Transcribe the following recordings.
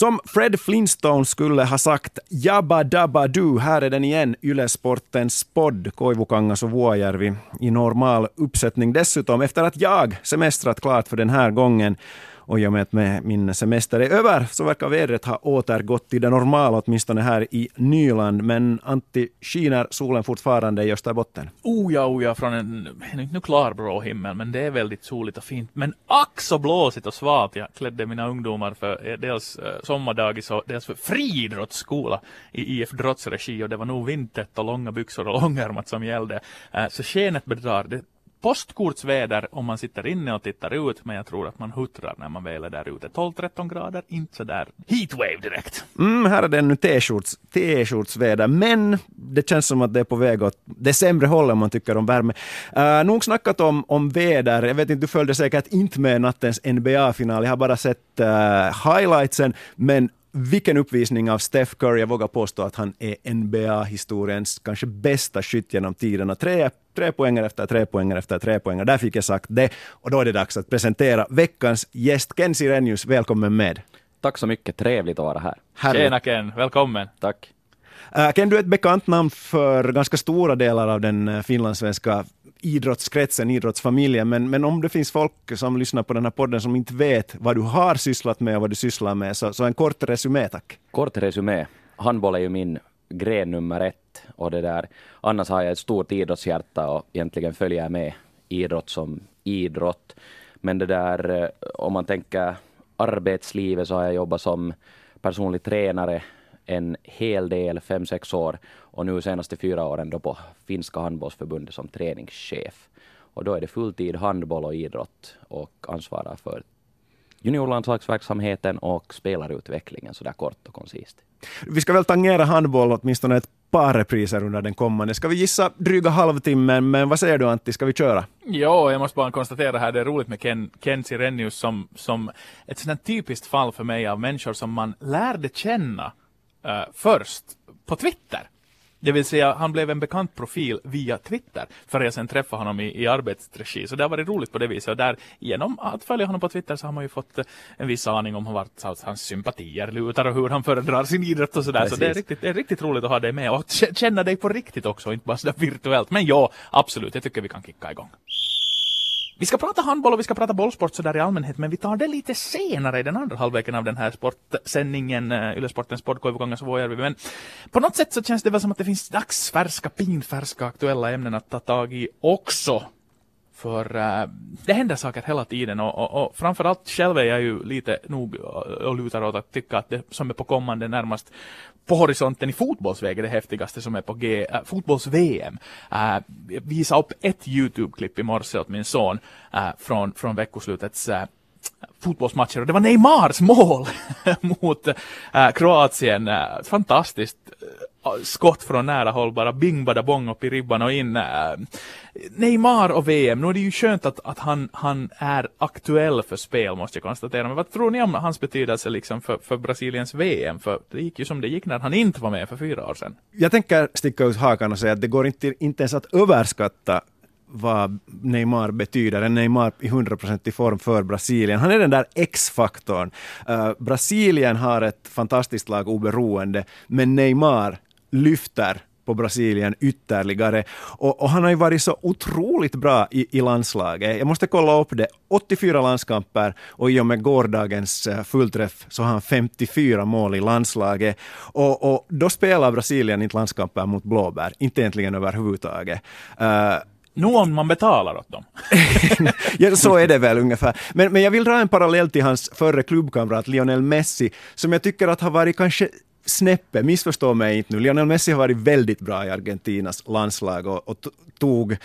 Som Fred Flintstone skulle ha sagt Jabba Dabba Du, här är den igen, Ylesportens podd, Koivukangas och Vuojärvi. I normal uppsättning dessutom, efter att jag semestrat klart för den här gången och i och med att min semester är över så verkar vädret ha återgått till det normala, åtminstone här i Nyland. Men Antti, skiner solen fortfarande i Österbotten? Oh ja, oh ja, från en, nu klarblå himmel, men det är väldigt soligt och fint. Men ack så blåsigt och svalt. Jag klädde mina ungdomar för eh, dels eh, sommardagis och dels för friidrottsskola i IF Drotts regi och det var nog vintert och långa byxor och långärmat som gällde. Eh, så skenet bedrar. Det postkortsväder om man sitter inne och tittar ut, men jag tror att man huttrar när man väl är där ute. 12-13 grader, inte så där heatwave direkt. Mm, här är det ännu t-shortsväder, men det känns som att det är på väg åt det sämre hållet om man tycker om värme. Uh, nog snackat om, om väder. Jag vet inte, du följde säkert inte med nattens NBA-final. Jag har bara sett uh, highlightsen, men vilken uppvisning av Steph Curry. Jag vågar påstå att han är NBA-historiens kanske bästa skytt genom tiderna. Tre, tre poänger efter tre poänger efter tre poänger. Där fick jag sagt det. Och då är det dags att presentera veckans gäst. Ken Sirenius, välkommen med. Tack så mycket, trevligt att vara här. Härligt. Tjena Ken, välkommen. Tack. Uh, Ken, du är ett bekant namn för ganska stora delar av den uh, finlandssvenska idrottskretsen, idrottsfamiljen. Men, men om det finns folk som lyssnar på den här podden som inte vet vad du har sysslat med och vad du sysslar med, så, så en kort resumé tack. Kort resumé. Handboll är ju min gren nummer ett och det där. Annars har jag ett stort idrottshjärta och egentligen följer jag med idrott som idrott. Men det där, eh, om man tänker arbetslivet så har jag jobbat som personlig tränare en hel del, fem, sex år och nu senaste fyra åren då på finska handbollsförbundet som träningschef. Och då är det fulltid handboll och idrott och ansvarar för juniorlandslagsverksamheten och spelarutvecklingen så där kort och koncist. Vi ska väl tangera handboll åtminstone ett par repriser under den kommande. Ska vi gissa dryga halvtimmen, men vad säger du Antti, ska vi köra? Ja, jag måste bara konstatera här, det är roligt med Ken, Ken Sirenius som, som ett sånt typiskt fall för mig av människor som man lärde känna uh, först på Twitter. Det vill säga, han blev en bekant profil via Twitter, för jag sen träffade honom i, i arbetsregi. Så det har varit roligt på det viset. Och där, genom att följa honom på Twitter så har man ju fått eh, en viss aning om vart hans sympatier lutar och hur han föredrar sin idrott och sådär. Så det är, riktigt, det är riktigt roligt att ha dig med och känna dig på riktigt också, inte bara sådär virtuellt. Men ja, absolut, jag tycker vi kan kicka igång. Vi ska prata handboll och vi ska prata bollsport sådär i allmänhet, men vi tar det lite senare i den andra halvleken av den här sportsändningen, uh, Yle-sportens podd Koivukangans Vuojärvi. Men på något sätt så känns det väl som att det finns dagsfärska, pinfärska aktuella ämnen att ta tag i också. För äh, det händer saker hela tiden och, och, och framförallt själv är jag ju lite nog eh, och lutar åt att tycka att det som är på kommande närmast på horisonten i fotbollsväg är det häftigaste som är på G, eh, äh, fotbolls-VM. Äh, jag visade upp ett YouTube-klipp i morse åt min son äh, från, från veckoslutets äh, fotbollsmatcher och det var Neymars mål mot äh, Kroatien. Fantastiskt skott från nära håll, bara bing bada bong upp i ribban och in. Äh, Neymar och VM, nu är det ju skönt att, att han, han är aktuell för spel måste jag konstatera. Men vad tror ni om hans betydelse liksom för, för Brasiliens VM? För det gick ju som det gick när han inte var med för fyra år sedan. Jag tänker sticka ut hakan och säga att det går inte, inte ens att överskatta vad Neymar betyder. En Neymar i 100% form för Brasilien. Han är den där X-faktorn. Uh, Brasilien har ett fantastiskt lag oberoende, men Neymar lyfter på Brasilien ytterligare. Och, och, han har ju varit så otroligt bra i, i landslaget. Jag måste kolla upp det. 84 landskamper och i och med gårdagens eh, fullträff så har han 54 mål i landslaget. Och, och då spelar Brasilien inte landskamper mot blåbär, inte egentligen överhuvudtaget. Uh, nu om man betalar åt dem. ja, så är det väl ungefär. Men, men jag vill dra en parallell till hans förre klubbkamrat Lionel Messi, som jag tycker att har varit kanske snäppet, missförstå mig inte nu, Lionel Messi har varit väldigt bra i Argentinas landslag och, och tog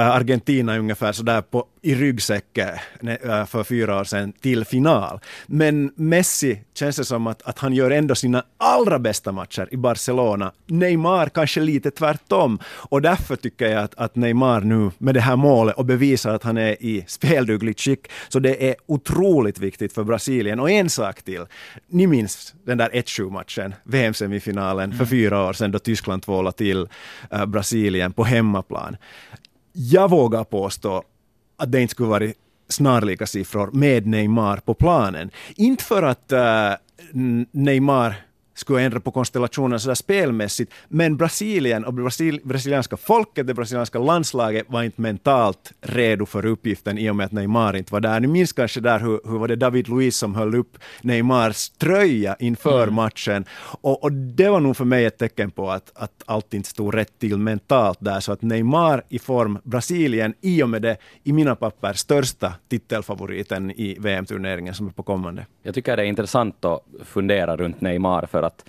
Argentina ungefär sådär på, i ryggsäcken eh, för fyra år sedan till final. Men Messi känns det som att, att han gör ändå sina allra bästa matcher i Barcelona. Neymar kanske lite tvärtom. Och därför tycker jag att, att Neymar nu med det här målet och bevisar att han är i speldugligt skick. Så det är otroligt viktigt för Brasilien. Och en sak till. Ni minns den där 1-7-matchen, VM-semifinalen mm. för fyra år sedan då Tyskland tvålade till äh, Brasilien på hemmaplan. Jag vågar påstå att det inte skulle varit snarlika siffror med Neymar på planen. Inte för att uh, Neymar skulle ändra på konstellationen sådär spelmässigt. Men Brasilien och Brasil, brasilianska folket, det brasilianska landslaget var inte mentalt redo för uppgiften i och med att Neymar inte var där. Ni minns kanske där hur, hur var det David Luiz som höll upp Neymars tröja inför mm. matchen. Och, och, det var nog för mig ett tecken på att, att allt inte stod rätt till mentalt där. Så att Neymar i form, Brasilien, i och med det, i mina papper, största titelfavoriten i VM-turneringen som är på kommande. Jag tycker det är intressant att fundera runt Neymar för att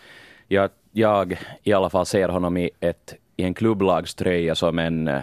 jag, jag i alla fall ser honom i, ett, i en klubblagströja som en eh,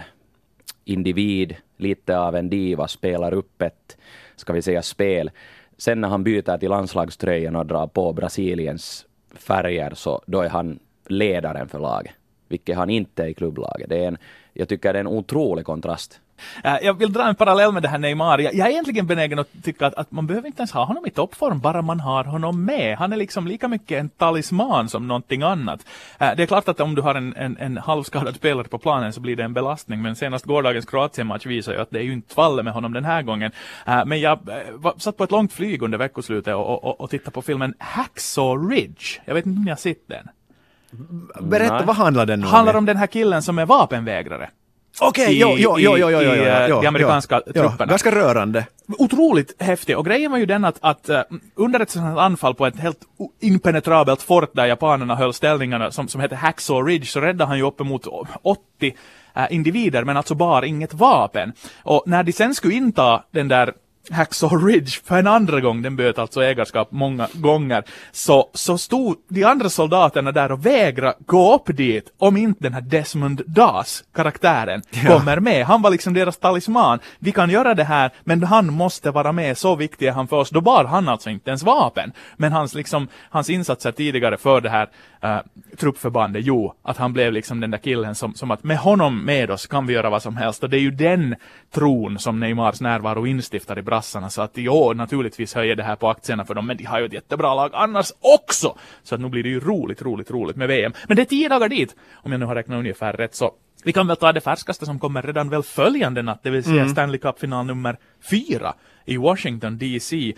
individ, lite av en diva, spelar upp ett, ska vi säga, spel. Sen när han byter till landslagströjan och drar på Brasiliens färger, så då är han ledaren för laget, vilket han inte är i klubblaget. Det är en, jag tycker det är en otrolig kontrast. Uh, jag vill dra en parallell med det här Neymar. Jag, jag är egentligen benägen att tycka att, att, man behöver inte ens ha honom i toppform, bara man har honom med. Han är liksom lika mycket en talisman som någonting annat. Uh, det är klart att om du har en, en, en halvskadad spelare på planen så blir det en belastning, men senast gårdagens Kroatien-match visar ju att det är ju inte fallet med honom den här gången. Uh, men jag satt på ett långt flyg under veckoslutet och, och, och tittade på filmen Hacksaw Ridge. Jag vet inte om ni har sett den? Berätta, Nej. vad handlar den om? handlar om den här killen som är vapenvägrare. Okej, okay, jo, jo, jo, jo, jo, jo, i jo, de amerikanska jo, trupperna. ganska rörande. Otroligt häftig. Och grejen var ju den att, att uh, under ett sådant anfall på ett helt impenetrabelt fort där japanerna höll ställningarna som, som heter Hacksaw Ridge så räddade han ju uppemot 80 uh, individer men alltså bar inget vapen. Och när de sen skulle inta den där Hacksaw Ridge för en andra gång, den böt alltså ägarskap många gånger, så, så stod de andra soldaterna där och vägrade gå upp dit om inte den här Desmond Das, karaktären, ja. kommer med. Han var liksom deras talisman. Vi kan göra det här, men han måste vara med, så viktig är han för oss. Då bar han alltså inte ens vapen. Men hans, liksom, hans insatser tidigare för det här uh, truppförbandet, jo, att han blev liksom den där killen som, som att med honom med oss kan vi göra vad som helst. Och det är ju den tron som Neymars närvaro instiftar i brassarna. Så att jo, naturligtvis höjer det här på aktierna för dem, men de har ju ett jättebra lag annars också. Så att nu blir det ju roligt, roligt, roligt med VM. Men det är tio dagar dit, om jag nu har räknat ungefär rätt så. Vi kan väl ta det färskaste som kommer redan väl följande natt, det vill säga mm. Stanley Cup-final nummer fyra i Washington DC. Uh,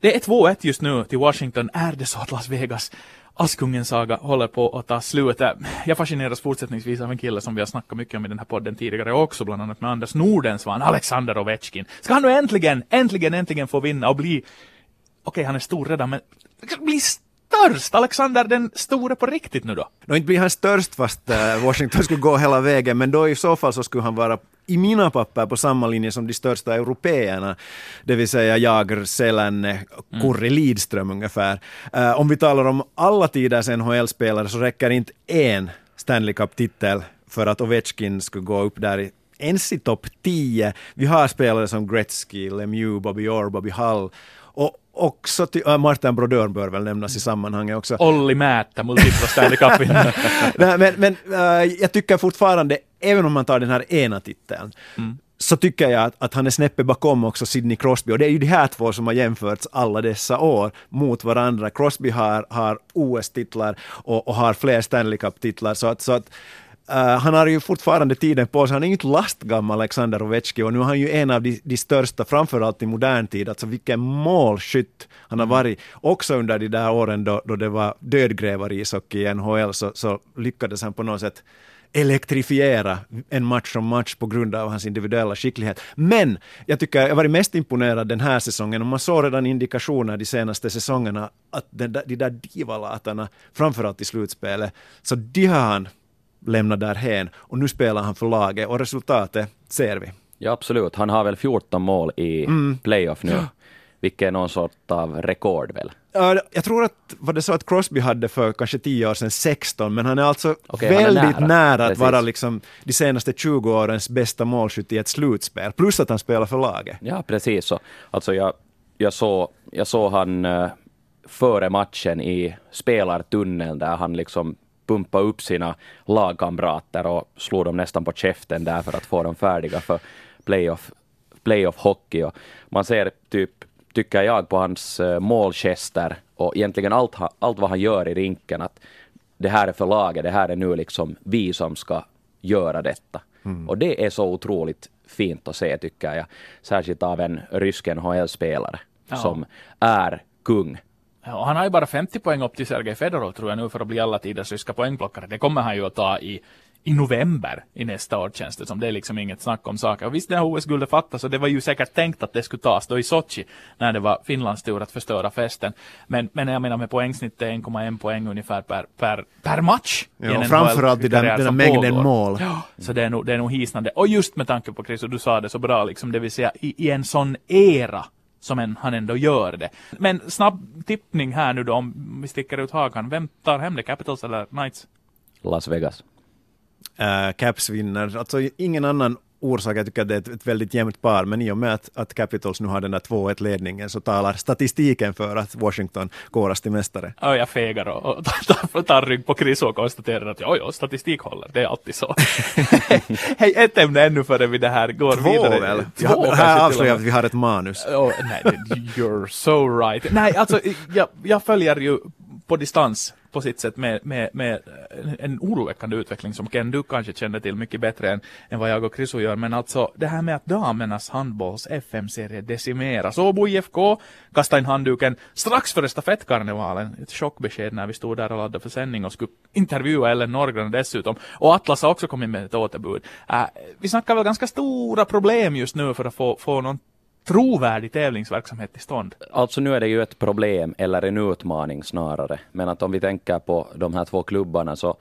det är 2-1 just nu till Washington. Är det så att Las Vegas Askungens saga håller på att ta slut. Äh, jag fascineras fortsättningsvis av en kille som vi har snackat mycket om i den här podden tidigare också, bland annat med Anders Nordensvan, Alexander Ovechkin. Ska han nu äntligen, äntligen, äntligen få vinna och bli, okej okay, han är stor redan, men bli störst? Alexander den store på riktigt nu då? Nå, inte blir han störst fast uh, Washington skulle gå hela vägen, men då i så fall så skulle han vara i mina papper på samma linje som de största européerna, det vill säga Jager, Selänne, Kurri Lidström ungefär. Uh, om vi talar om alla tiders NHL-spelare så räcker inte en Stanley Cup-titel för att Ovechkin skulle gå upp där i ens i topp 10. Vi har spelare som Gretzky, Lemieux, Bobby Orr, Bobby Hull och också till, äh, Martin Brodeur bör väl nämnas i sammanhanget också. Olli Määttä, multipla Stanley cup Men, men äh, jag tycker fortfarande, även om man tar den här ena titeln, mm. så tycker jag att, att, han är snäppet bakom också Sidney Crosby. Och det är ju de här två som har jämförts alla dessa år mot varandra. Crosby har, har OS-titlar och, och, har fler Stanley Cup-titlar. Så att, så att Uh, han har ju fortfarande tiden på sig. Han är ju inte lastgammal Alexander Ovechkin och nu är han ju en av de, de största, framförallt i modern tid. Alltså vilken målskytt han har mm. varit. Också under de där åren då, då det var dödgrävar-ishockey i NHL så, så lyckades han på något sätt elektrifiera en match som match på grund av hans individuella skicklighet. Men jag tycker jag har varit mest imponerad den här säsongen och man såg redan indikationer de senaste säsongerna att de där, de där divalatarna, framförallt i slutspelet, så de har han lämnat därhen och nu spelar han för laget och resultatet ser vi. Ja absolut, han har väl 14 mål i mm. playoff nu. Vilket är någon sort av rekord väl? Jag tror att, var det så att Crosby hade för kanske 10 år sedan 16, men han är alltså okay, väldigt är nära, nära att vara liksom de senaste 20 årens bästa målskytt i ett slutspel, plus att han spelar för laget. Ja, precis så. Alltså jag, jag, såg, jag såg han uh, före matchen i spelartunneln där han liksom pumpa upp sina lagkamrater och slog dem nästan på käften där för att få dem färdiga för playoff, playoff hockey. Och man ser typ, tycker jag, på hans uh, målgester och egentligen allt, allt vad han gör i rinken att det här är för laget, det här är nu liksom vi som ska göra detta. Mm. Och det är så otroligt fint att se tycker jag, särskilt av en rysk NHL-spelare ja. som är kung Ja, han har ju bara 50 poäng upp till Sergej Fedorov tror jag nu för att bli alla tiders ryska poängplockare. Det kommer han ju att ta i i november i nästa år känns det som. Det är liksom inget snack om saker. Och visst, det här OS-guldet fattas och det var ju säkert tänkt att det skulle tas då i Sochi när det var Finlands tur att förstöra festen. Men, men jag menar med poängsnitt 1,1 poäng ungefär per, per, per match. Ja, och framförallt i den, den mängden pågår. mål. Ja, så det är, nog, det är nog hisnande. Och just med tanke på Chris, och du sa det så bra, liksom, det vill säga i, i en sån era som en, han ändå gör det. Men snabb tippning här nu då om vi sticker ut hakan. Vem tar hem det? Capitals eller Knights? Las Vegas äh, Caps vinner. Alltså ingen annan orsak, jag tycker att det är ett, ett väldigt jämnt par, men i och med att, att Capitals nu har den där 2-1 ledningen så talar statistiken för att Washington koras till mästare. Ja, jag fegar och, och tar, tar rygg på Chris och konstaterar att ja, ja, statistik håller, det är alltid så. Hej, ett ämne ännu före vi det här går Två vidare. väl? Två väl? Här avslöjar vi att vi har ett manus. Oh, nej, you're so right. Nej, alltså jag, jag följer ju på distans på sitt sätt med, med, med eh, en oroväckande utveckling som Ken du kanske känner till mycket bättre än, än vad jag och Chriso gör. Men alltså det här med att damernas handbolls FM-serie decimeras. Åbo IFK kastade in handduken strax före stafettkarnevalen. Ett chockbesked när vi stod där och laddade för sändning och skulle intervjua Ellen Norgren dessutom. Och Atlas har också kommit med ett återbud. Uh, vi snackar väl ganska stora problem just nu för att få, få någon trovärdig tävlingsverksamhet till stånd? Alltså nu är det ju ett problem eller en utmaning snarare. Men att om vi tänker på de här två klubbarna så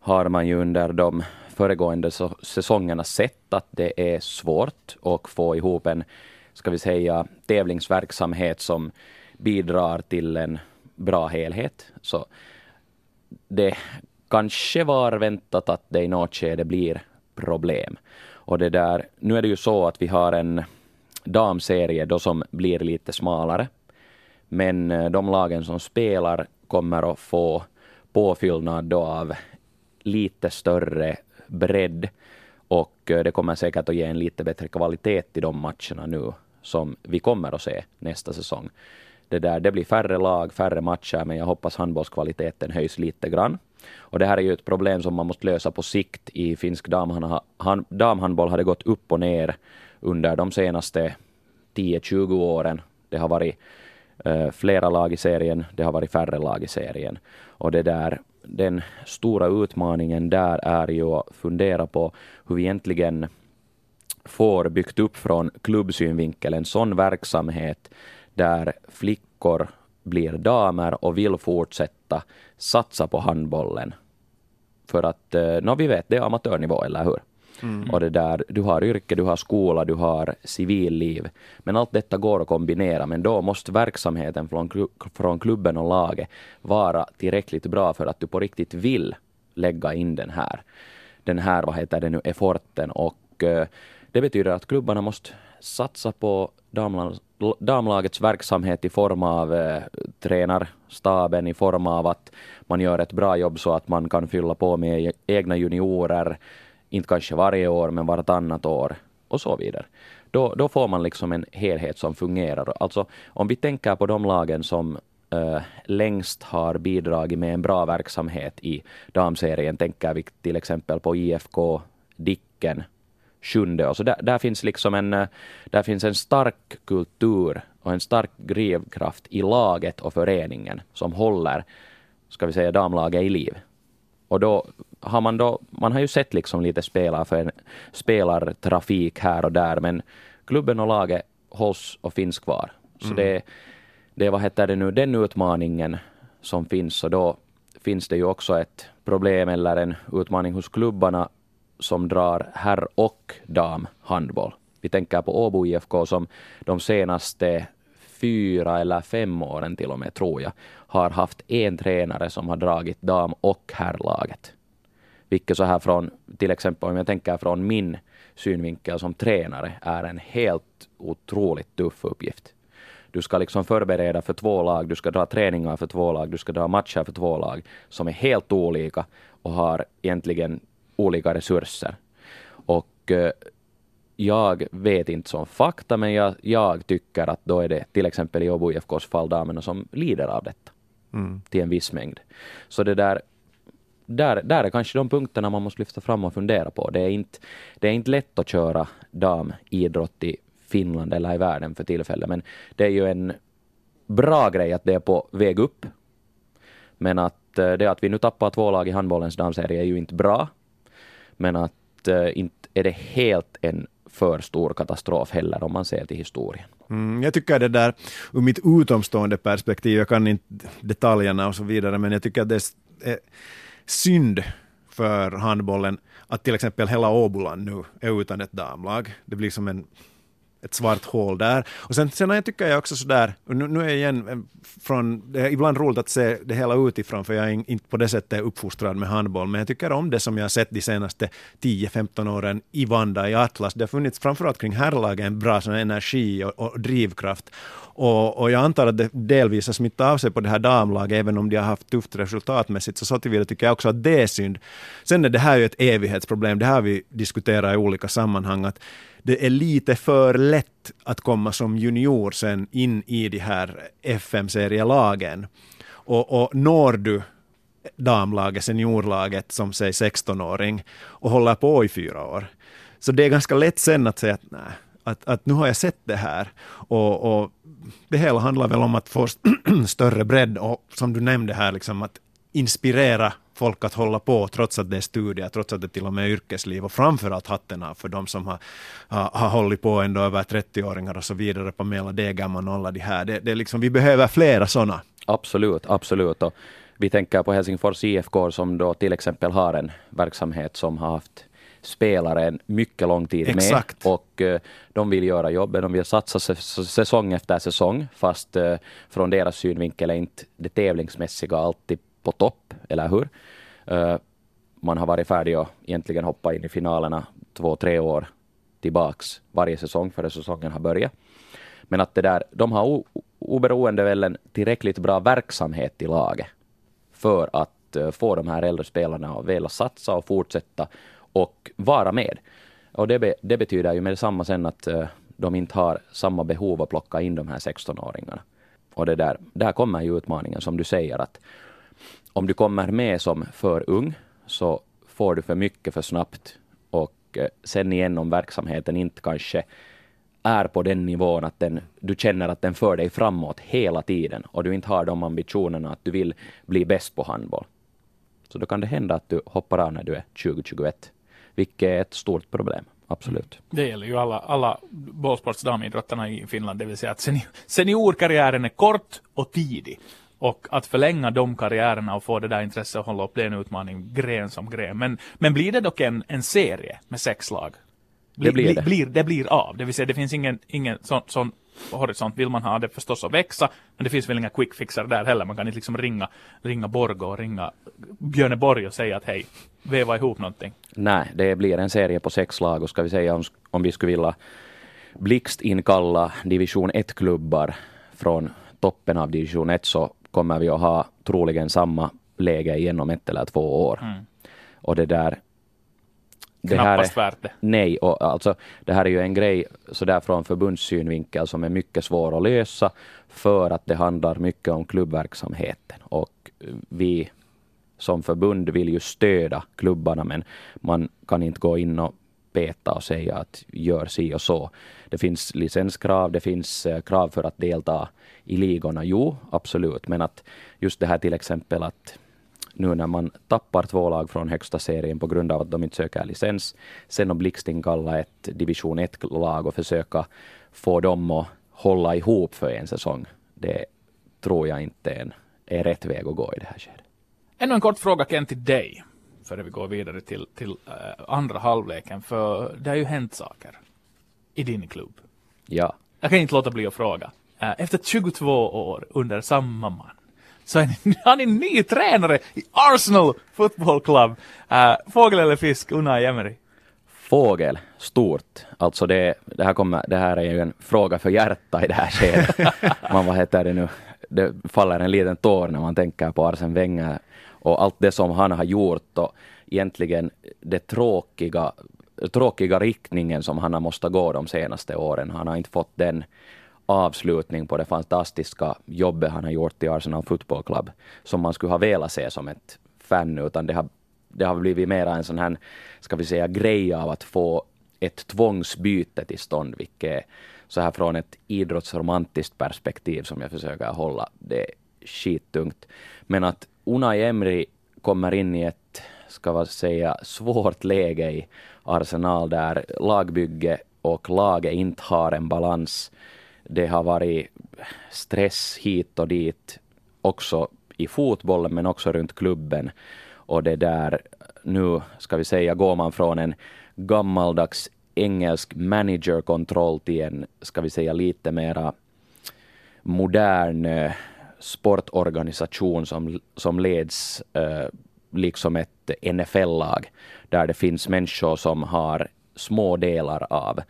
har man ju under de föregående säsongerna sett att det är svårt att få ihop en, ska vi säga, tävlingsverksamhet som bidrar till en bra helhet. Så det kanske var väntat att det i något skede blir problem. Och det där, nu är det ju så att vi har en damserie då som blir lite smalare. Men eh, de lagen som spelar kommer att få påfyllnad då av lite större bredd och eh, det kommer säkert att ge en lite bättre kvalitet i de matcherna nu som vi kommer att se nästa säsong. Det, där, det blir färre lag, färre matcher, men jag hoppas handbollskvaliteten höjs lite grann. Och det här är ju ett problem som man måste lösa på sikt i finsk damhandboll. har det gått upp och ner under de senaste 10-20 åren. Det har varit uh, flera lag i serien, det har varit färre lag i serien. Och det där, den stora utmaningen där är ju att fundera på hur vi egentligen får byggt upp från klubbsynvinkel en sån verksamhet där flickor blir damer och vill fortsätta satsa på handbollen. För att, eh, no, vi vet, det är amatörnivå, eller hur? Mm. Och det där, du har yrke, du har skola, du har civilliv. Men allt detta går att kombinera, men då måste verksamheten från, från klubben och laget vara tillräckligt bra för att du på riktigt vill lägga in den här, den här vad heter det nu, efforten. Och eh, det betyder att klubbarna måste satsa på damlagets verksamhet i form av eh, tränarstaben, i form av att man gör ett bra jobb så att man kan fylla på med e-, egna juniorer, inte kanske varje år, men vartannat år och så vidare. Då, då får man liksom en helhet som fungerar. Alltså om vi tänker på de lagen som eh, längst har bidragit med en bra verksamhet i damserien, tänker vi till exempel på IFK Dicken, sjunde. Och så där, där, finns liksom en, eh, där finns en stark kultur och en stark drivkraft i laget och föreningen som håller, ska vi säga, damlaget i liv. Och då har man då, man har ju sett liksom lite spelare för en spelartrafik här och där, men klubben och laget hålls och finns kvar. Så mm. det, det, vad heter det nu, den utmaningen som finns och då finns det ju också ett problem eller en utmaning hos klubbarna som drar herr och damhandboll. Vi tänker på Åbo IFK som de senaste fyra eller fem åren till och med, tror jag, har haft en tränare som har dragit dam och herrlaget. Vilket så här från, till exempel om jag tänker från min synvinkel som tränare, är en helt otroligt tuff uppgift. Du ska liksom förbereda för två lag, du ska dra träningar för två lag, du ska dra matcher för två lag som är helt olika och har egentligen olika resurser. Och eh, jag vet inte som fakta, men jag, jag, tycker att då är det till exempel i Åbo IFKs fall damerna som lider av detta. Mm. Till en viss mängd. Så det där, där, där är kanske de punkterna man måste lyfta fram och fundera på. Det är inte, det är inte lätt att köra damidrott i Finland eller i världen för tillfället, men det är ju en bra grej att det är på väg upp. Men att eh, det att vi nu tappar två lag i handbollens damserie är ju inte bra. Men att eh, inte är det helt en för stor katastrof heller om man ser till historien. Mm, jag tycker det där, ur mitt utomstående perspektiv, jag kan inte detaljerna och så vidare, men jag tycker att det är synd för handbollen att till exempel hela Åboland nu är utan ett damlag. Det blir som en ett svart hål där. Och sen, sen jag tycker jag också sådär, nu, nu är jag igen eh, från, det är ibland roligt att se det hela utifrån, för jag är inte på det sättet uppfostrad med handboll, men jag tycker om det som jag har sett de senaste 10-15 åren i Vanda, i Atlas. Det har funnits framförallt kring herrlagen en bra sån energi och, och drivkraft. Och, och, jag antar att det delvis har smittat av sig på det här damlaget, även om de har haft tufft resultatmässigt, så så tillvida tycker jag också att det är synd. Sen är det här ju ett evighetsproblem, det här har vi diskuterat i olika sammanhang, att det är lite för lätt att komma som junior sen in i de här FM-serielagen. Och, och når du damlaget, seniorlaget som säg 16-åring och håller på i fyra år. Så det är ganska lätt sen att säga att nej, att, att nu har jag sett det här. Och, och det hela handlar väl om att få större bredd och som du nämnde här, liksom att inspirera folk att hålla på trots att det är studier, trots att det till och med är yrkesliv och framförallt hatten av för de som har, har, har hållit på ändå över 30-åringar och så vidare, Pamela Degerman och alla de här. Det, det är liksom, vi behöver flera sådana. Absolut, absolut. Och vi tänker på Helsingfors IFK som då till exempel har en verksamhet som har haft spelare en mycket lång tid Exakt. med och uh, de vill göra jobbet, de vill satsa säsong efter säsong fast uh, från deras synvinkel är inte det tävlingsmässiga alltid på topp, eller hur? Eh, man har varit färdig att egentligen hoppa in i finalerna två, tre år tillbaks varje säsong före säsongen har börjat. Men att det där, de har oberoende väl en tillräckligt bra verksamhet i laget för att eh, få de här äldre spelarna att vilja satsa och fortsätta och vara med. Och det, be, det betyder ju med detsamma sen att eh, de inte har samma behov att plocka in de här 16-åringarna. Och det där, där kommer ju utmaningen som du säger att om du kommer med som för ung så får du för mycket för snabbt och eh, sen igen om verksamheten inte kanske är på den nivån att den, du känner att den för dig framåt hela tiden och du inte har de ambitionerna att du vill bli bäst på handboll. Så då kan det hända att du hoppar av när du är 2021. vilket är ett stort problem. Absolut. Mm. Det gäller ju alla, alla bollsportsdamidrottarna i Finland, det vill säga att senior seniorkarriären är kort och tidig. Och att förlänga de karriärerna och få det där intresset att hålla upp, det är en utmaning gren som gren. Men, men blir det dock en, en serie med sex lag? Bli, det blir det. Blir, det blir av, det vill säga det finns ingen, ingen sån, sån horisont vill man ha det förstås att växa, men det finns väl inga quick fixar där heller. Man kan inte liksom ringa, ringa Borgå och ringa Björneborg och säga att hej, veva ihop någonting. Nej, det blir en serie på sex lag och ska vi säga om, om vi skulle vilja blixtinkalla division 1-klubbar från toppen av division 1 så kommer vi att ha troligen samma läge igenom ett eller två år. Mm. Och det där... Det Knappast här är, värt det. Nej, och alltså det här är ju en grej sådär från förbundssynvinkel som är mycket svår att lösa för att det handlar mycket om klubbverksamheten och vi som förbund vill ju stödja klubbarna men man kan inte gå in och peta och säga att gör si och så. Det finns licenskrav, det finns eh, krav för att delta i ligorna. Jo, absolut, men att just det här till exempel att nu när man tappar två lag från högsta serien på grund av att de inte söker licens, sen att blixtinkalla ett division 1-lag och försöka få dem att hålla ihop för en säsong, det tror jag inte är, en, är rätt väg att gå i det här skedet. Ännu en kort fråga Kent till dig, före vi går vidare till, till uh, andra halvleken, för det har ju hänt saker i din klubb. Ja. Jag kan inte låta bli att fråga. Uh, efter 22 år under samma man så är ni, har ni ny tränare i Arsenal Football Club. Uh, fågel eller fisk, Unai Emery? Fågel, stort. Alltså det, det, här kommer, det här är ju en fråga för hjärta i det här skedet. man, vad heter det nu, det faller en liten tår när man tänker på Arsen Wenger och allt det som han har gjort och egentligen det tråkiga tråkiga riktningen som han har måste gå de senaste åren. Han har inte fått den avslutning på det fantastiska jobbet han har gjort i Arsenal Football Club som man skulle ha velat se som ett fan, utan det har, det har blivit mera en sån här, ska vi säga, grej av att få ett tvångsbyte till stånd, vilket så här från ett idrottsromantiskt perspektiv som jag försöker hålla, det är skittungt. Men att Unai Emri kommer in i ett, ska man säga, svårt läge i Arsenal där lagbygge och laget inte har en balans. Det har varit stress hit och dit, också i fotbollen men också runt klubben. Och det där, nu ska vi säga, går man från en gammaldags engelsk managerkontroll till en, ska vi säga, lite mera modern eh, sportorganisation som, som leds eh, liksom ett NFL-lag, där det finns människor som har små delar av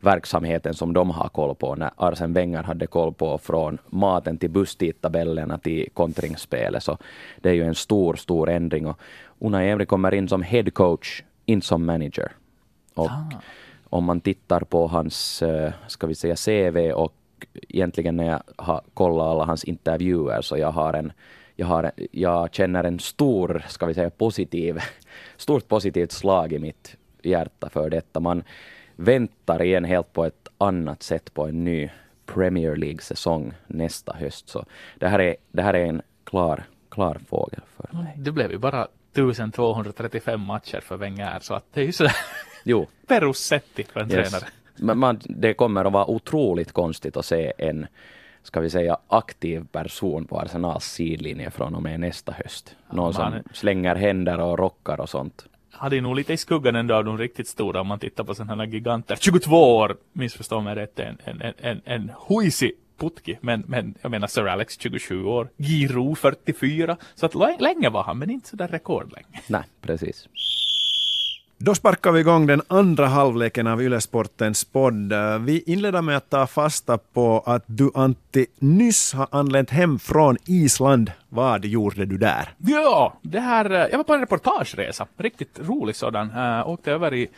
verksamheten som de har koll på när Arsen Wenger hade koll på från maten till busstidtabellerna till kontringsspelet. Så det är ju en stor, stor ändring. Och Unai Emery kommer in som head coach, inte som manager. Och ah. om man tittar på hans, eh, ska vi säga CV och egentligen när jag har kollat alla hans intervjuer så jag har en jag, har, jag känner en stor, ska vi säga positiv, stort positivt slag i mitt hjärta för detta. Man väntar igen helt på ett annat sätt på en ny Premier League-säsong nästa höst. Så det här är, det här är en klar, klar fågel för mig. Det blev ju bara 1235 matcher för Wenger, så att det är ju sådär jo. Perussetti för en yes. tränare. Man, det kommer att vara otroligt konstigt att se en ska vi säga aktiv person på Arsenals sidlinje från och med nästa höst. Någon som slänger händer och rockar och sånt. Hade nog lite i skuggan ändå av de riktigt stora om man tittar på sådana här giganter. 22 år, missförstå mig rätt, en, en, en, en, en huisi putki. Men, men jag menar Sir Alex 27 år, Giro 44. Så att länge var han, men inte sådär rekordlänge. Nej, precis. Då sparkar vi igång den andra halvleken av Ylesportens podd. Vi inleder med att ta fasta på att du Antti nyss har anlänt hem från Island. Vad gjorde du där? Ja, det här, eh, jag var på en reportageresa. Riktigt rolig sådan. Äh, åkte över i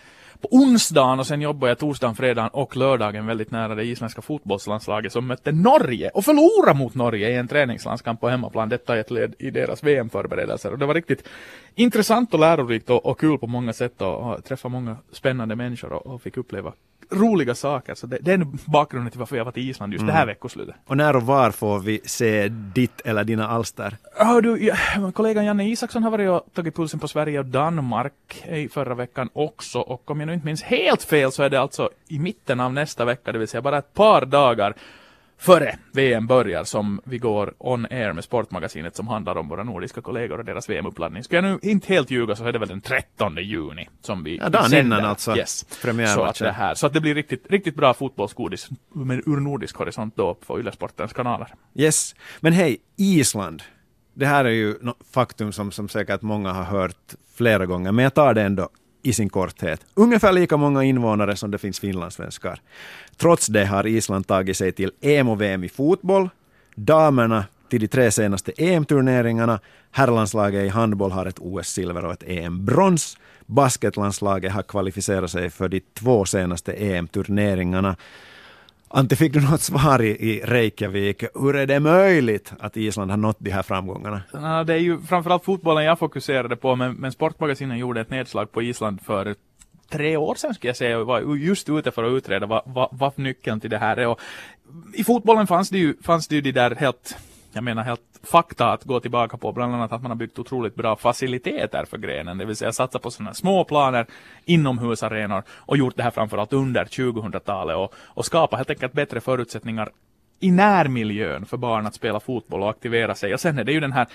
på onsdagen och sen jobbade jag torsdagen, fredagen och lördagen väldigt nära det isländska fotbollslandslaget som mötte Norge och förlorade mot Norge i en träningslandskamp på hemmaplan. Detta är ett led i deras VM-förberedelser och det var riktigt intressant och lärorikt och, och kul på många sätt och, och träffa många spännande människor och, och fick uppleva roliga saker. Så det, det är bakgrunden till varför jag var till Island just mm. det här mm. veckoslutet. Och när och var får vi se ditt eller dina alster? Hör du, ja, kollegan Janne Isaksson har varit och tagit pulsen på Sverige och Danmark i förra veckan också. Och om jag nu inte minns helt fel så är det alltså i mitten av nästa vecka, det vill säga bara ett par dagar före VM börjar som vi går on air med Sportmagasinet som handlar om våra nordiska kollegor och deras VM-uppladdning. Ska jag nu inte helt ljuga så är det väl den 13 juni som vi Ja, dagen innan alltså. Yes. Så att, det här, så att det blir riktigt, riktigt bra fotbollsgodis ur nordisk horisont då på Yle-sportens kanaler. Yes. Men hej, Island. Det här är ju faktum som, som säkert många har hört flera gånger, men jag tar det ändå i sin korthet. Ungefär lika många invånare som det finns finlandssvenskar. Trots det har Island tagit sig till EM och VM i fotboll, damerna till de tre senaste EM-turneringarna, herrlandslaget i handboll har ett OS-silver och ett EM-brons, basketlandslaget har kvalificerat sig för de två senaste EM-turneringarna. Ante, fick du något svar i, i Reykjavik? Hur är det möjligt att Island har nått de här framgångarna? Ja, det är ju framförallt fotbollen jag fokuserade på, men, men Sportmagasinen gjorde ett nedslag på Island för tre år sedan skulle jag säga och var just ute för att utreda vad, vad, vad nyckeln till det här är. Och I fotbollen fanns det ju, fanns det ju de där helt jag menar helt fakta att gå tillbaka på, bland annat att man har byggt otroligt bra faciliteter för grenen, det vill säga satsa på sådana små planer, inomhusarenor och gjort det här framförallt under 2000-talet och, och skapa helt enkelt bättre förutsättningar i närmiljön för barn att spela fotboll och aktivera sig. Och sen är det ju den här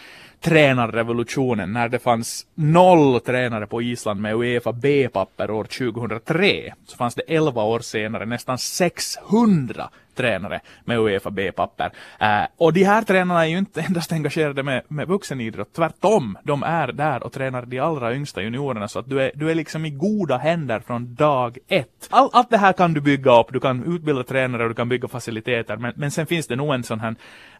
tränarrevolutionen när det fanns noll tränare på Island med Uefa B-papper år 2003. Så fanns det 11 år senare nästan 600 tränare med Uefa B-papper. Uh, och de här tränarna är ju inte endast engagerade med, med vuxenidrott, tvärtom. De är där och tränar de allra yngsta juniorerna så att du är, du är liksom i goda händer från dag ett. All, allt det här kan du bygga upp, du kan utbilda tränare och du kan bygga faciliteter, men, men sen finns det nog en sån här,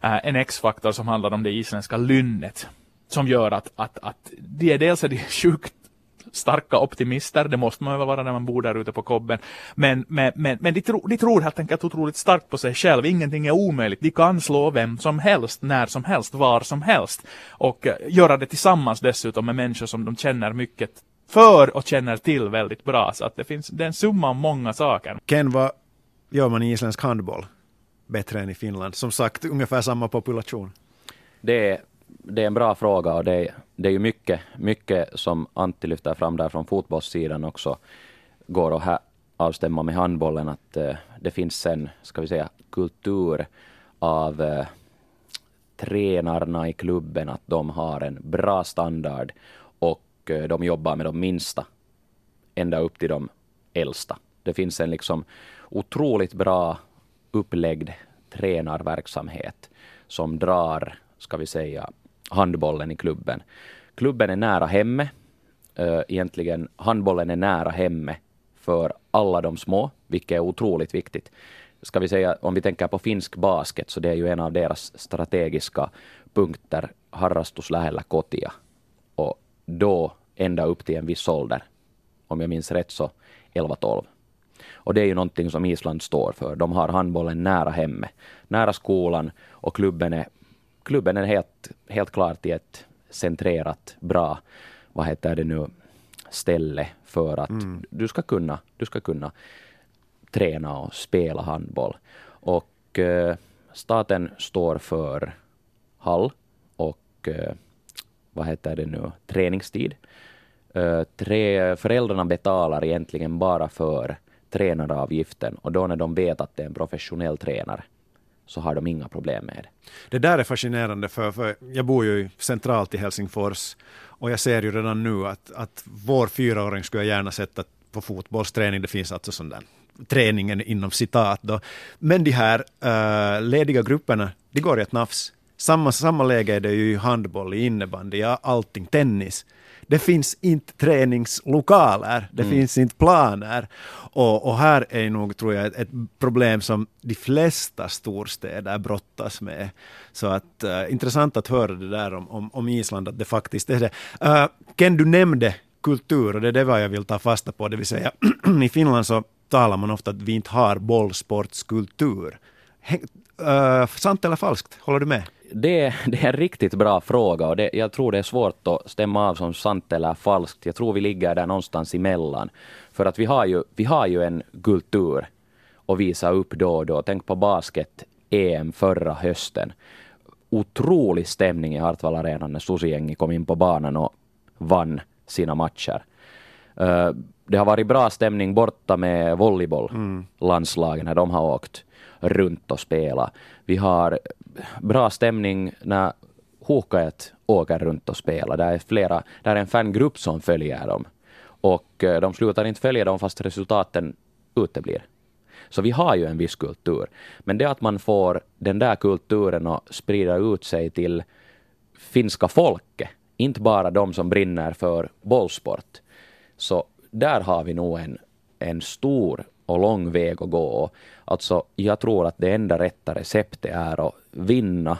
uh, en X-faktor som handlar om det isländska lynnet som gör att, att, att de är dels är de sjukt starka optimister, det måste man väl vara när man bor där ute på kobben. Men, men, men, men de, tro, de tror helt enkelt otroligt starkt på sig själv, ingenting är omöjligt. De kan slå vem som helst, när som helst, var som helst. Och uh, göra det tillsammans dessutom med människor som de känner mycket för och känner till väldigt bra. Så att det finns det är en summa av många saker. Ken, vad gör man i isländsk handboll bättre än i Finland? Som sagt, ungefär samma population. Det är, det är en bra fråga och det är, det är ju mycket, mycket som Antti lyfter fram där från fotbollssidan också går att här avstämma med handbollen att eh, det finns en, ska vi säga, kultur av eh, tränarna i klubben att de har en bra standard och eh, de jobbar med de minsta ända upp till de äldsta. Det finns en liksom otroligt bra uppläggd tränarverksamhet som drar, ska vi säga, handbollen i klubben. Klubben är nära hemme. Uh, egentligen handbollen är nära hemme för alla de små, vilket är otroligt viktigt. Ska vi säga, om vi tänker på finsk basket, så det är ju en av deras strategiska punkter, harrastus lähellä kotia. Och då ända upp till en viss ålder, om jag minns rätt så 11-12. Och det är ju någonting som Island står för. De har handbollen nära hemme, nära skolan och klubben är, klubben är helt, helt klart i ett centrerat, bra, vad heter det nu, ställe för att mm. du, ska kunna, du ska kunna träna och spela handboll. Och eh, staten står för hall och eh, vad heter det nu, träningstid. Eh, tre, föräldrarna betalar egentligen bara för tränaravgiften och då när de vet att det är en professionell tränare så har de inga problem med det. Det där är fascinerande för, för jag bor ju centralt i Helsingfors och jag ser ju redan nu att, att vår fyraåring skulle jag gärna sätta på fotbollsträning. Det finns alltså sån där träningen inom citat då. Men de här uh, lediga grupperna, de går i ett nafs. Samma, samma läge är det ju i handboll, i innebandy, ja, allting, tennis. Det finns inte träningslokaler, det mm. finns inte planer. Och, och, här är nog, tror jag, ett, problem som de flesta storstäder brottas med. Så att uh, intressant att höra det där om, om, om, Island, att det faktiskt är det. Uh, Ken, du nämnde kultur och det är det vad jag vill ta fasta på, det vill säga i Finland så talar man ofta att vi inte har bollsportskultur. Uh, sant eller falskt? Håller du med? Det, det, är en riktigt bra fråga och det, jag tror det är svårt att stämma av som sant eller falskt. Jag tror vi ligger där någonstans emellan. För att vi har ju, vi har ju en kultur att visa upp då och då. Tänk på basket-EM förra hösten. Otrolig stämning i Hartwall Arena när Susi-gänget kom in på banan och vann sina matcher. Uh, det har varit bra stämning borta med volleybolllandslagen mm. när de har åkt runt och spela. Vi har bra stämning när Hokaet åker runt och spelar. Det är flera, det är en fangrupp som följer dem. Och eh, de slutar inte följa dem fast resultaten uteblir. Så vi har ju en viss kultur. Men det att man får den där kulturen att sprida ut sig till finska folket, inte bara de som brinner för bollsport, så där har vi nog en, en stor och lång väg att gå. Alltså, jag tror att det enda rätta receptet är att vinna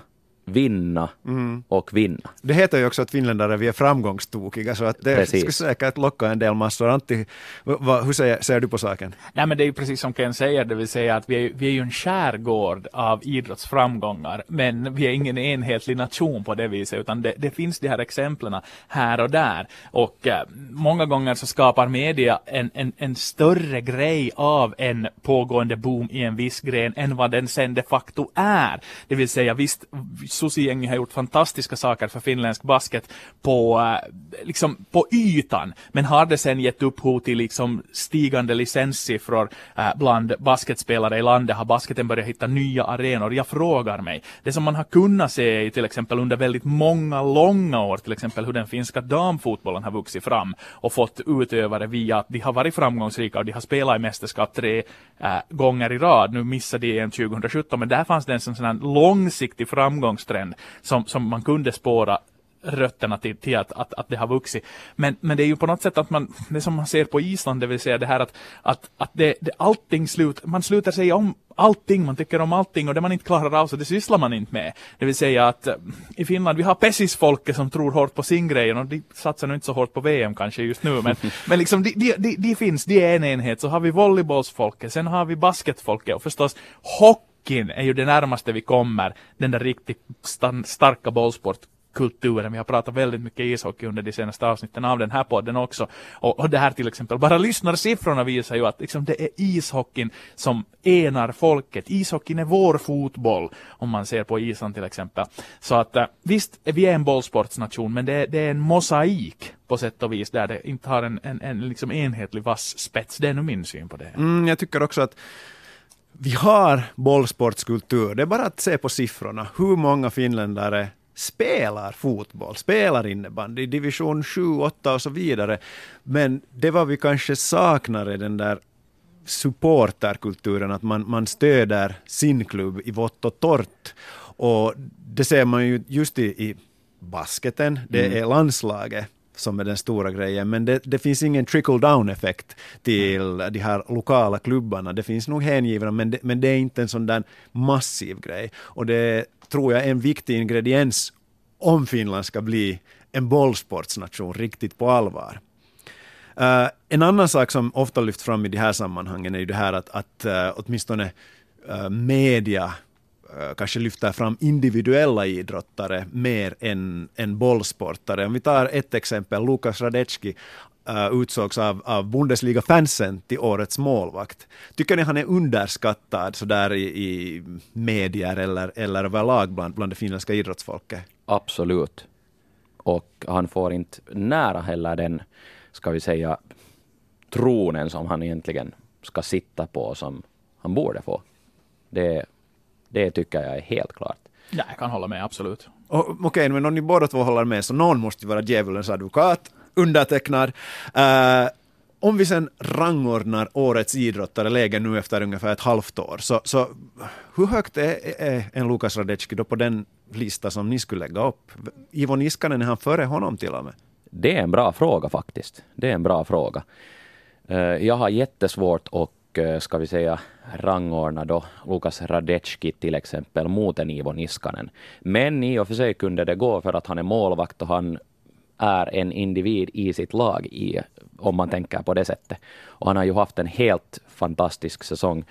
vinna mm. och vinna. Det heter ju också att finländare vi är framgångstokiga så att det precis. skulle säkert locka en del massor. Antti, vad, hur ser, ser, du på saken? Nej men det är ju precis som Ken säger, det vill säga att vi är, vi är ju en skärgård av idrottsframgångar men vi är ingen enhetlig nation på det viset utan det, det finns de här exemplen här och där och eh, många gånger så skapar media en, en, en större grej av en pågående boom i en viss gren än vad den sen de facto är. Det vill säga visst Susi-gänget har gjort fantastiska saker för finländsk basket på, eh, liksom, på ytan. Men har det sen gett upphov till liksom stigande licenssiffror eh, bland basketspelare i landet? Har basketen börjat hitta nya arenor? Jag frågar mig. Det som man har kunnat se är till exempel under väldigt många, långa år, till exempel hur den finska damfotbollen har vuxit fram och fått utövare via att de har varit framgångsrika och de har spelat i mästerskap tre äh, gånger i rad. Nu missade de en 2017, men där fanns det en sån, sån långsiktig framgångs trend som, som man kunde spåra rötterna till, till att, att, att det har vuxit. Men, men det är ju på något sätt att man, det som man ser på Island, det vill säga det här att, att, att det, det, allting slut, man slutar säga om allting, man tycker om allting och det man inte klarar av så det sysslar man inte med. Det vill säga att eh, i Finland, vi har pesisfolket som tror hårt på sin grej och de satsar nog inte så hårt på VM kanske just nu, men, men liksom de, de, de, de finns, de är en enhet. Så har vi volleybollsfolket, sen har vi basketfolket och förstås hockey hockeyn är ju det närmaste vi kommer den där riktigt starka bollsport kulturen. Vi har pratat väldigt mycket ishockey under de senaste avsnitten av den här podden också. Och, och det här till exempel, bara lyssnarsiffrorna visar ju att liksom, det är ishockeyn som enar folket. Ishockeyn är vår fotboll, om man ser på isan till exempel. Så att eh, visst, vi är en bollsportsnation, men det, det är en mosaik på sätt och vis, där det inte har en, en, en liksom enhetlig vass spets. Det är nog min syn på det. Mm, jag tycker också att vi har bollsportskultur. Det är bara att se på siffrorna. Hur många finländare spelar fotboll, spelar innebandy, division 7, 8 och så vidare. Men det var vi kanske saknar är den där supporterkulturen, att man, man stöder sin klubb i vått och torrt. Och det ser man ju just i, i basketen, det mm. är landslaget som är den stora grejen. Men det, det finns ingen trickle down effekt till de här lokala klubbarna. Det finns nog hängivna, men det, men det är inte en sån där massiv grej. Och det tror jag är en viktig ingrediens om Finland ska bli en bollsportsnation riktigt på allvar. Uh, en annan sak som ofta lyfts fram i de här sammanhangen är ju det här att, att uh, åtminstone uh, media Eh, kanske lyfter fram individuella idrottare mer än, än bollsportare. Om vi tar ett exempel, Lukas Radecki uh, eh, utsågs av, av Bundesliga-fansen till årets målvakt. Tycker ni han är underskattad sådär i, i medier eller, eller överlag bland, bland det finländska idrottsfolket? Absolut. Och han får inte nära heller den, ska vi säga, tronen som han egentligen ska sitta på som han borde få. Det, det tycker jag är helt klart. Ja, jag kan hålla med, absolut. Okej, okay, men om ni båda två håller med så någon måste ju vara djävulens advokat, undertecknad. Uh, om vi sen rangordnar årets idrottare, lägen nu efter ungefär ett halvt år, så, så hur högt är, är en Lukas Radecki då på den lista som ni skulle lägga upp? Ivo Niskanen, är han före honom till och med? Det är en bra fråga faktiskt. Det är en bra fråga. Eh, jag har jättesvårt att, Eh, ska vi säga, rangordna då Lukas Radecki till exempel mot en Ivo Niskanen. Men i och för sig kunde det gå för att han är målvakt och han är en individ i sitt lag, i, om man tänker på det sättet. Och han har ju haft en helt fantastisk säsong.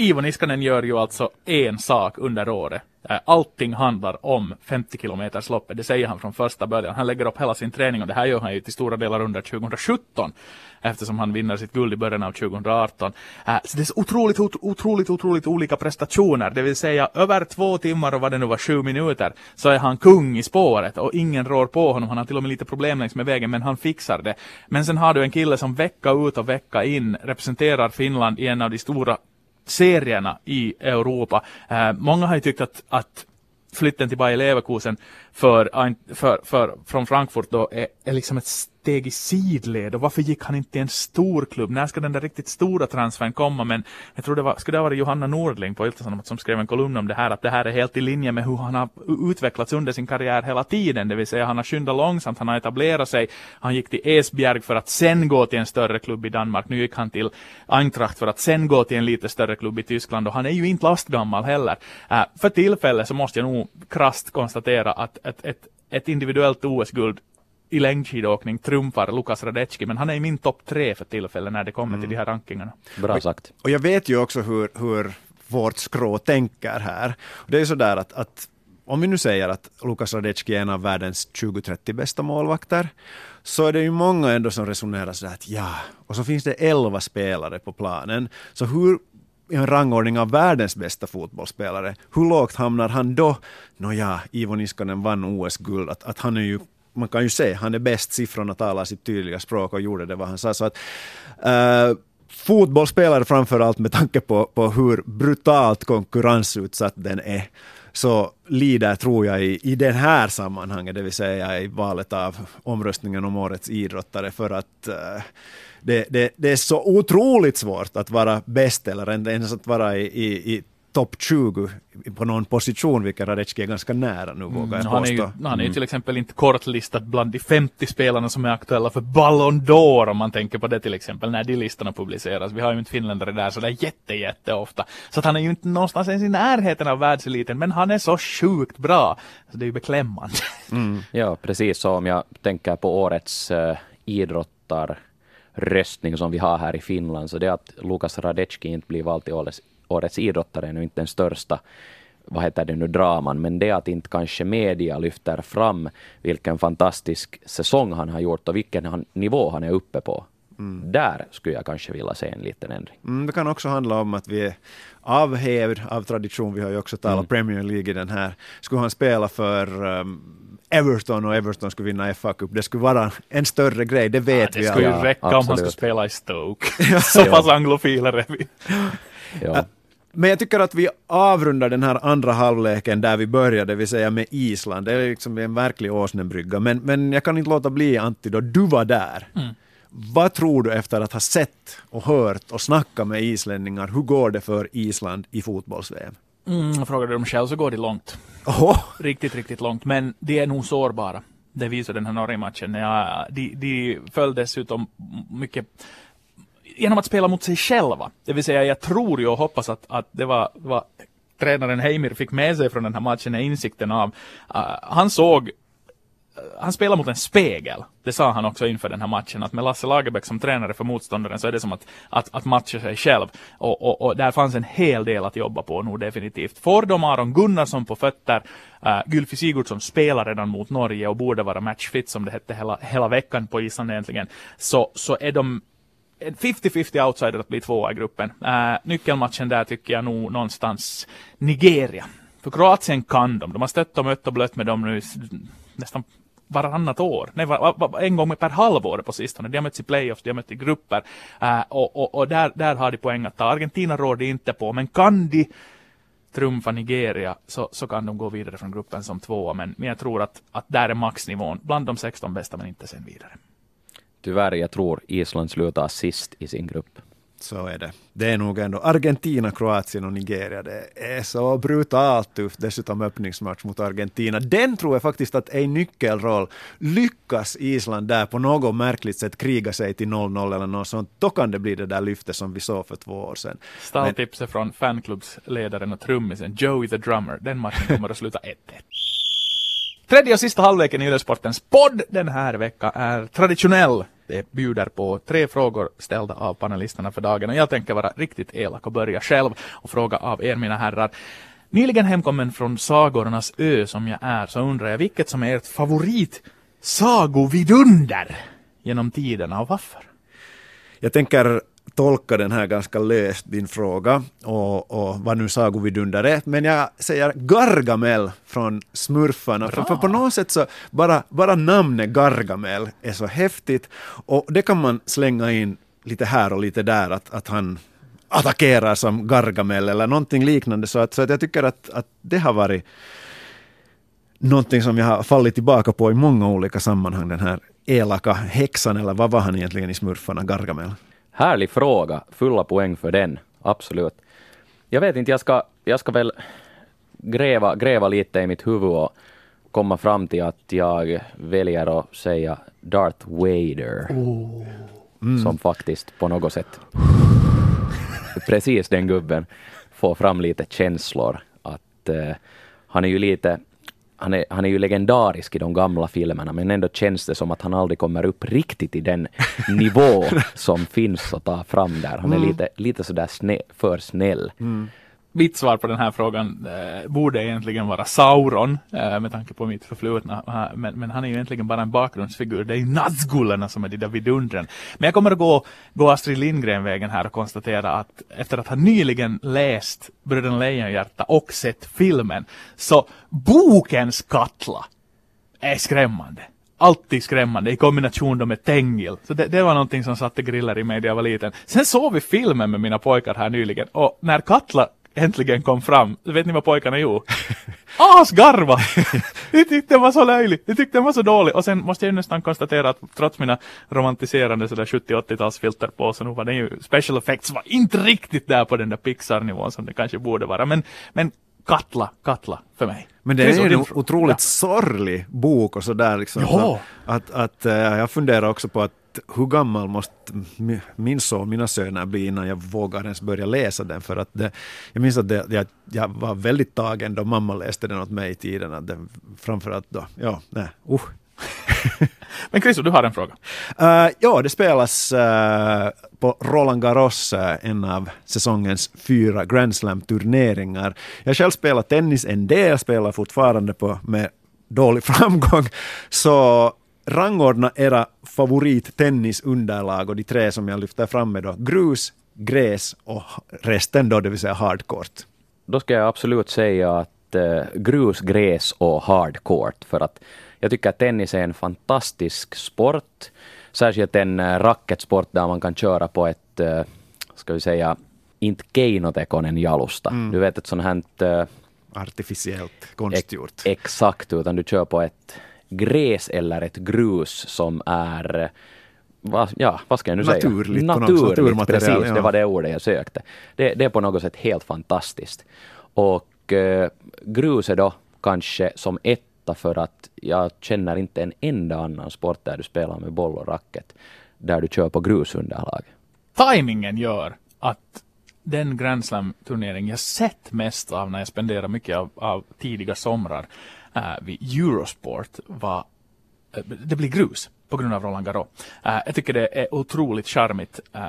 Ivo Niskanen gör ju alltså en sak under året. Äh, allting handlar om 50 kilometers loppet, det säger han från första början. Han lägger upp hela sin träning och det här gör han ju till stora delar under 2017 eftersom han vinner sitt guld i början av 2018. Äh, så det är så otroligt, otroligt, otroligt olika prestationer, det vill säga över två timmar och vad det nu var, sju minuter, så är han kung i spåret och ingen rår på honom. Han har till och med lite problem längs med vägen, men han fixar det. Men sen har du en kille som vecka ut och vecka in representerar Finland i en av de stora serierna i Europa. Eh, många har ju tyckt att, att flytten till Bayer Leverkusen för, för, för, från Frankfurt då är, är liksom ett steg i sidled och varför gick han inte till en stor klubb? När ska den där riktigt stora transfern komma? Men jag tror det var, skulle det ha varit Johanna Nordling på Ilta som skrev en kolumn om det här, att det här är helt i linje med hur han har utvecklats under sin karriär hela tiden, det vill säga han har skyndat långsamt, han har etablerat sig, han gick till Esbjerg för att sen gå till en större klubb i Danmark, nu gick han till Eintracht för att sen gå till en lite större klubb i Tyskland och han är ju inte lastgammal heller. Uh, för tillfället så måste jag nog krast konstatera att ett, ett, ett individuellt OS-guld i längdskidåkning trumfar Lukas Radecki, men han är i min topp tre för tillfället när det kommer mm. till de här rankingarna. Bra sagt. Och, och jag vet ju också hur, hur vårt skrå tänker här. Det är ju sådär att, att om vi nu säger att Lukas Radecki är en av världens 20-30 bästa målvakter, så är det ju många ändå som resonerar sådär att ja, och så finns det 11 spelare på planen, så hur en rangordning av världens bästa fotbollsspelare, hur lågt hamnar han då? Nåja, Ivo Niskanen vann OS-guld, att, att han är ju man kan ju se, han är bäst, siffrorna talar sitt tydliga språk och gjorde det vad han sa. Så att, uh, fotbollsspelare framför allt med tanke på, på hur brutalt konkurrensutsatt den är, så lider, tror jag, i, i den här sammanhanget, det vill säga i valet av omröstningen om årets idrottare, för att uh, det, det, det, är så otroligt svårt att vara bäst eller ens att vara i, i, i topp 20 på någon position, vilket Radecki är ganska nära nu, vågar jag mm, han är ju, Han är ju till exempel inte kortlistad bland de 50 spelarna som är aktuella för Ballon d'Or, om man tänker på det till exempel, när de listorna publiceras. Vi har ju inte finländare där så det är jätte, jätte ofta. Så att han är ju inte någonstans ens i närheten av världseliten, men han är så sjukt bra. Så det är ju beklämmande. Mm. Ja, precis så om jag tänker på årets uh, idrottarröstning som vi har här i Finland, så det att Lukas Radecki inte blir vald till årets årets idrottare är nu inte den största vad heter det nu, draman, men det att inte kanske media lyfter fram vilken fantastisk säsong han har gjort och vilken han, nivå han är uppe på. Mm. Där skulle jag kanske vilja se en liten ändring. Mm, det kan också handla om att vi är av hävd, av tradition, vi har ju också talat mm. Premier League i den här, skulle han spela för um, Everton och Everton skulle vinna FA Cup, det skulle vara en större grej, det vet ja, vi alla. Det skulle ju räcka ja, om han skulle spela i Stoke. Så pass anglofiler är vi. ja. Men jag tycker att vi avrundar den här andra halvleken där vi började, det vill säga med Island. Det är liksom en verklig åsnebrygga. Men, men jag kan inte låta bli, Antti, då du var där. Mm. Vad tror du efter att ha sett och hört och snackat med islänningar, hur går det för Island i fotbolls-VM? Mm, frågar du dem själv så går det långt. Oh. Riktigt, riktigt långt. Men de är nog sårbara. Det visar den här Norge-matchen. Ja, de, de föll dessutom mycket genom att spela mot sig själva. Det vill säga, jag tror ju och hoppas att, att det var, var tränaren Heimir fick med sig från den här matchen är insikten av, uh, han såg han spelar mot en spegel. Det sa han också inför den här matchen, att med Lasse Lagerbäck som tränare för motståndaren så är det som att, att, att matcha sig själv. Och, och, och där fanns en hel del att jobba på nog definitivt. Får de Aron Gunnarsson på fötter, uh, Gylfi Sigurdsson spelar redan mot Norge och borde vara matchfit som det hette hela, hela veckan på Island egentligen, så, så är de 50-50 outsider att bli tvåa i gruppen. Uh, nyckelmatchen där tycker jag nog någonstans Nigeria. För Kroatien kan de. De har stött och mött och blött med dem nu nästan varannat år. Nej, var, var, en gång per halvår på sistone. De har mötts i playoffs, de har mötts i grupper. äh, och, och, och där, där har de poäng att ta. Argentina råder inte på, men kan de trumfa Nigeria så, så kan de gå vidare från gruppen som tvåa. Men, men jag tror att, att där är maxnivån bland de 16 bästa, men inte sen vidare. Tyvärr, jag tror Island slutar sist i sin grupp. Så är det. Det är nog ändå Argentina, Kroatien och Nigeria. Det är så brutalt tufft. Dessutom öppningsmatch mot Argentina. Den tror jag faktiskt att är en nyckelroll. Lyckas Island där på något märkligt sätt kriga sig till 0-0 eller något sånt, då kan det bli det där lyftet som vi såg för två år sedan. Stalltipset från fanklubbsledaren och trummisen Joey the Drummer. Den matchen kommer att sluta 1-1. Tredje och sista halvleken i Yle-sportens podd den här veckan är traditionell det bjuder på tre frågor ställda av panelisterna för dagen och jag tänker vara riktigt elak och börja själv och fråga av er mina herrar. Nyligen hemkommen från sagornas ö som jag är så undrar jag vilket som är ert favorit sagovidunder genom tiderna och varför? Jag tänker tolka den här ganska löst, din fråga, och, och vad nu sagovidunder är. Men jag säger Gargamel från Smurfarna, för, för, på något sätt så bara, bara namnet Gargamel är så häftigt och det kan man slänga in lite här och lite där, att, att han attackerar som Gargamel eller någonting liknande. Så att, så att jag tycker att, att det har varit någonting som jag har fallit tillbaka på i många olika sammanhang, den här elaka häxan, eller vad var han egentligen i Smurfarna, Gargamel? Härlig fråga, fulla poäng för den, absolut. Jag vet inte, jag ska, jag ska väl gräva, gräva lite i mitt huvud och komma fram till att jag väljer att säga Darth Vader. Oh. Mm. Som faktiskt på något sätt, precis den gubben, får fram lite känslor. Att uh, han är ju lite han är, han är ju legendarisk i de gamla filmerna, men ändå känns det som att han aldrig kommer upp riktigt i den nivå som finns att ta fram där. Han är mm. lite, lite sådär snä, för snäll. Mm mitt svar på den här frågan eh, borde egentligen vara Sauron eh, med tanke på mitt förflutna. Men, men, han är ju egentligen bara en bakgrundsfigur. Det är ju Nazgulerna som är de där vidundren. Men jag kommer att gå, gå Astrid Lindgren-vägen här och konstatera att efter att ha nyligen läst Bröderna Lejonhjärta och sett filmen så bokens Katla är skrämmande alltid skrämmande i kombination med Tengil. Så det, det, var någonting som satte griller i mig när jag var liten. Sen såg vi filmen med mina pojkar här nyligen och när Katla äntligen kom fram, vet ni vad pojkarna gjorde? Asgarva! De tyckte den var så löjlig, de tyckte den var så dålig. Och sen måste jag nästan konstatera att trots mina romantiserande sådär 70-80-talsfilter på så nu var den ju, special effects var inte riktigt där på den där Pixar-nivån som det kanske borde vara. Men, men Katla, Katla för mig. Men det är ju en otroligt ja. sorglig bok och sådär liksom. Ja. Att, att, äh, jag funderar också på att hur gammal måste min son, mina söner bli innan jag vågar ens börja läsa den? För att det, jag minns att det, jag, jag, var väldigt tagen då mamma läste den åt mig i tiden. Att det, framförallt då, ja, nej, uh. Men Chris, du har en fråga. Uh, ja, det spelas uh, på Roland Garros, uh, en av säsongens fyra Grand Slam-turneringar. Jag själv spelar tennis en del, spelar fortfarande på med dålig framgång. Så rangordna era favorittennisunderlag och de tre som jag lyfter fram är då grus, gräs och resten då, det vill säga hardcourt. Då ska jag absolut säga att uh, grus, gräs och hardcourt för att jag tycker att tennis är en fantastisk sport. Särskilt en uh, racketsport där man kan köra på ett, uh, ska vi säga, inte keinotekonen jalusta. Mm. Du vet ett sånt här... Uh, Artificiellt konstgjort. Ex exakt, utan du kör på ett gräs eller ett grus som är va, ja, vad ska jag nu naturligt säga? Naturligt, precis. Ja. Det var det ordet jag sökte. Det, det, är på något sätt helt fantastiskt. Och eh, grus är då kanske som etta för att jag känner inte en enda annan sport där du spelar med boll och racket där du kör på grusunderlag. Timingen gör att den Grand Slam-turnering jag sett mest av när jag spenderar mycket av, av tidiga somrar äh, vid Eurosport var äh, det blir grus på grund av Roland Garros. Uh, jag tycker det är otroligt charmigt. Uh,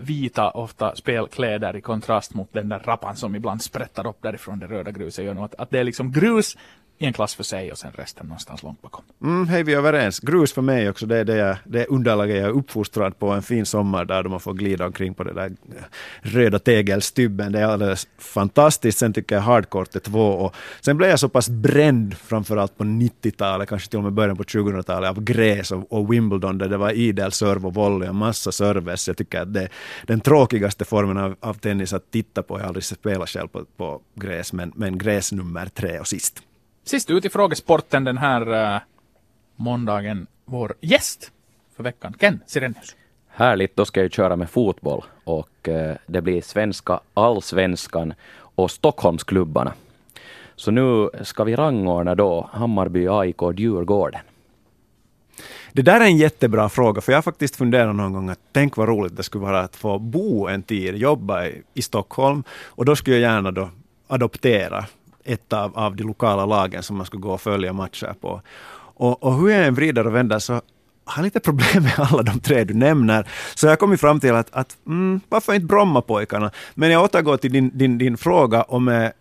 vita, ofta spelkläder i kontrast mot den där rappan som ibland sprättar upp därifrån det röda gruset. Gör något. att det är liksom grus en klass för sig och sen resten någonstans långt bakom. Mm, hej, vi är överens. Grus för mig också, det är det, jag, det underlaget jag är uppfostrad på en fin sommar där man får glida omkring på det där eh, röda tegelstybben. Det är alldeles fantastiskt. Sen tycker jag hardcourt är två och sen blev jag så pass bränd framförallt på 90-talet, kanske till och med början på 2000-talet av gräs och, och, Wimbledon där det var idel serve och volley och massa service. Jag tycker att det är den tråkigaste formen av, av tennis att titta på. Jag har aldrig spelat själv på, på gräs, men, men gräs nummer tre och sist. Sist ut i frågesporten den här uh, måndagen, vår gäst för veckan, Ken Sirenius. Härligt, då ska jag köra med fotboll och uh, det blir svenska allsvenskan och Stockholmsklubbarna. Så nu ska vi rangordna då Hammarby, AIK och Djurgården. Det där är en jättebra fråga, för jag har faktiskt funderat någon gång att tänk vad roligt det skulle vara att få bo en tid, jobba i, i Stockholm och då skulle jag gärna då adoptera ett av, av de lokala lagen som man skulle gå och följa matcher på. Och, och hur jag än vrider och vänder så har jag lite problem med alla de tre du nämner. Så jag kom fram till att, att mm, varför inte Brommapojkarna? Men jag återgår till din, din, din fråga och eh, med,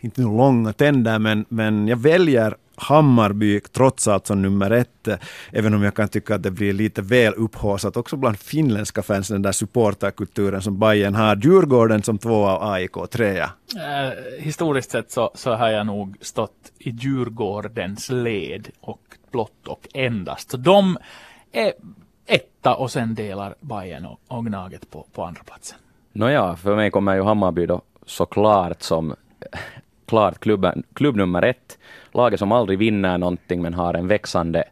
inte nu långa tänder, men, men jag väljer Hammarby trots allt som nummer ett, även om jag kan tycka att det blir lite väl upphaussat också bland finländska fans, den där supporterkulturen som Bayern har. Djurgården som tvåa och AIK trea. Eh, historiskt sett så, så har jag nog stått i Djurgårdens led och blott och endast. Så de är etta och sen delar Bayern och, och Gnaget på, på andra platsen. Nåja, för mig kommer ju Hammarby då såklart som klart klubben, klubb nummer ett laget som aldrig vinner någonting men har en växande,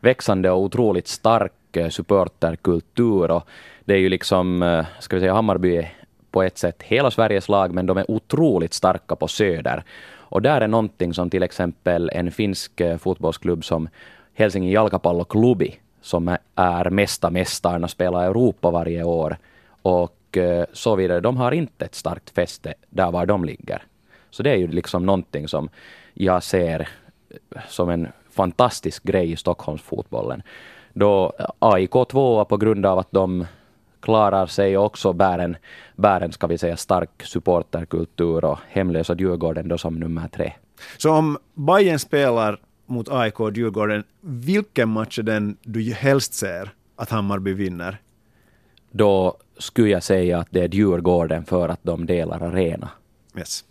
växande och otroligt stark eh, supporterkultur. Och det är ju liksom, eh, ska vi säga, Hammarby är på ett sätt hela Sveriges lag, men de är otroligt starka på söder. Och där är någonting som till exempel en finsk eh, fotbollsklubb som Helsingin Jalkapalloklubi, som är mesta mästarna, spelar Europa varje år. Och så vidare. De har inte ett starkt fäste där var de ligger. Så det är ju liksom någonting som jag ser som en fantastisk grej i Stockholmsfotbollen. Då AIK tvåa på grund av att de klarar sig och också bär en, bär en ska vi säga, stark supporterkultur och hemlösa Djurgården då som nummer tre. Så om Bayern spelar mot AIK och Djurgården, vilken match är den du helst ser att Hammarby vinner? Då skulle jag säga att det är Djurgården för att de delar arena. Yes.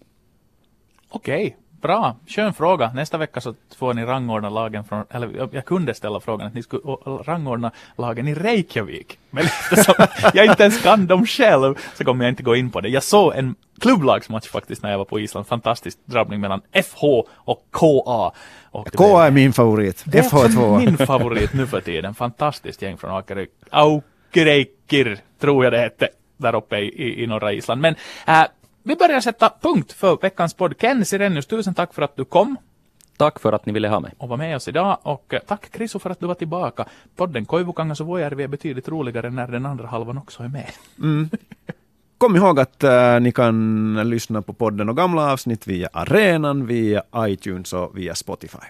Okej, bra. Skön fråga. Nästa vecka så får ni rangordna lagen från, eller jag kunde ställa frågan att ni skulle rangordna lagen i Reykjavik. Men eftersom jag inte ens kan dem själv så kommer jag inte gå in på det. Jag såg en klubblagsmatch faktiskt när jag var på Island. Fantastisk drabbning mellan FH och KA. Och KA är min favorit. Det FH är två. min favorit nu för tiden. Fantastiskt gäng från Aukereikir, tror jag det hette, där uppe i, i, i norra Island. Men äh, vi börjar sätta punkt för veckans podd. Ken Sirenius, tusen tack för att du kom. Tack för att ni ville ha mig. Och var med oss idag. Och eh, tack Kriso för att du var tillbaka. Podden Koivukangas och Vuojärvi är betydligt roligare när den andra halvan också är med. Mm. Kom ihåg att uh, ni kan lyssna på podden och gamla avsnitt via arenan, via iTunes och via Spotify.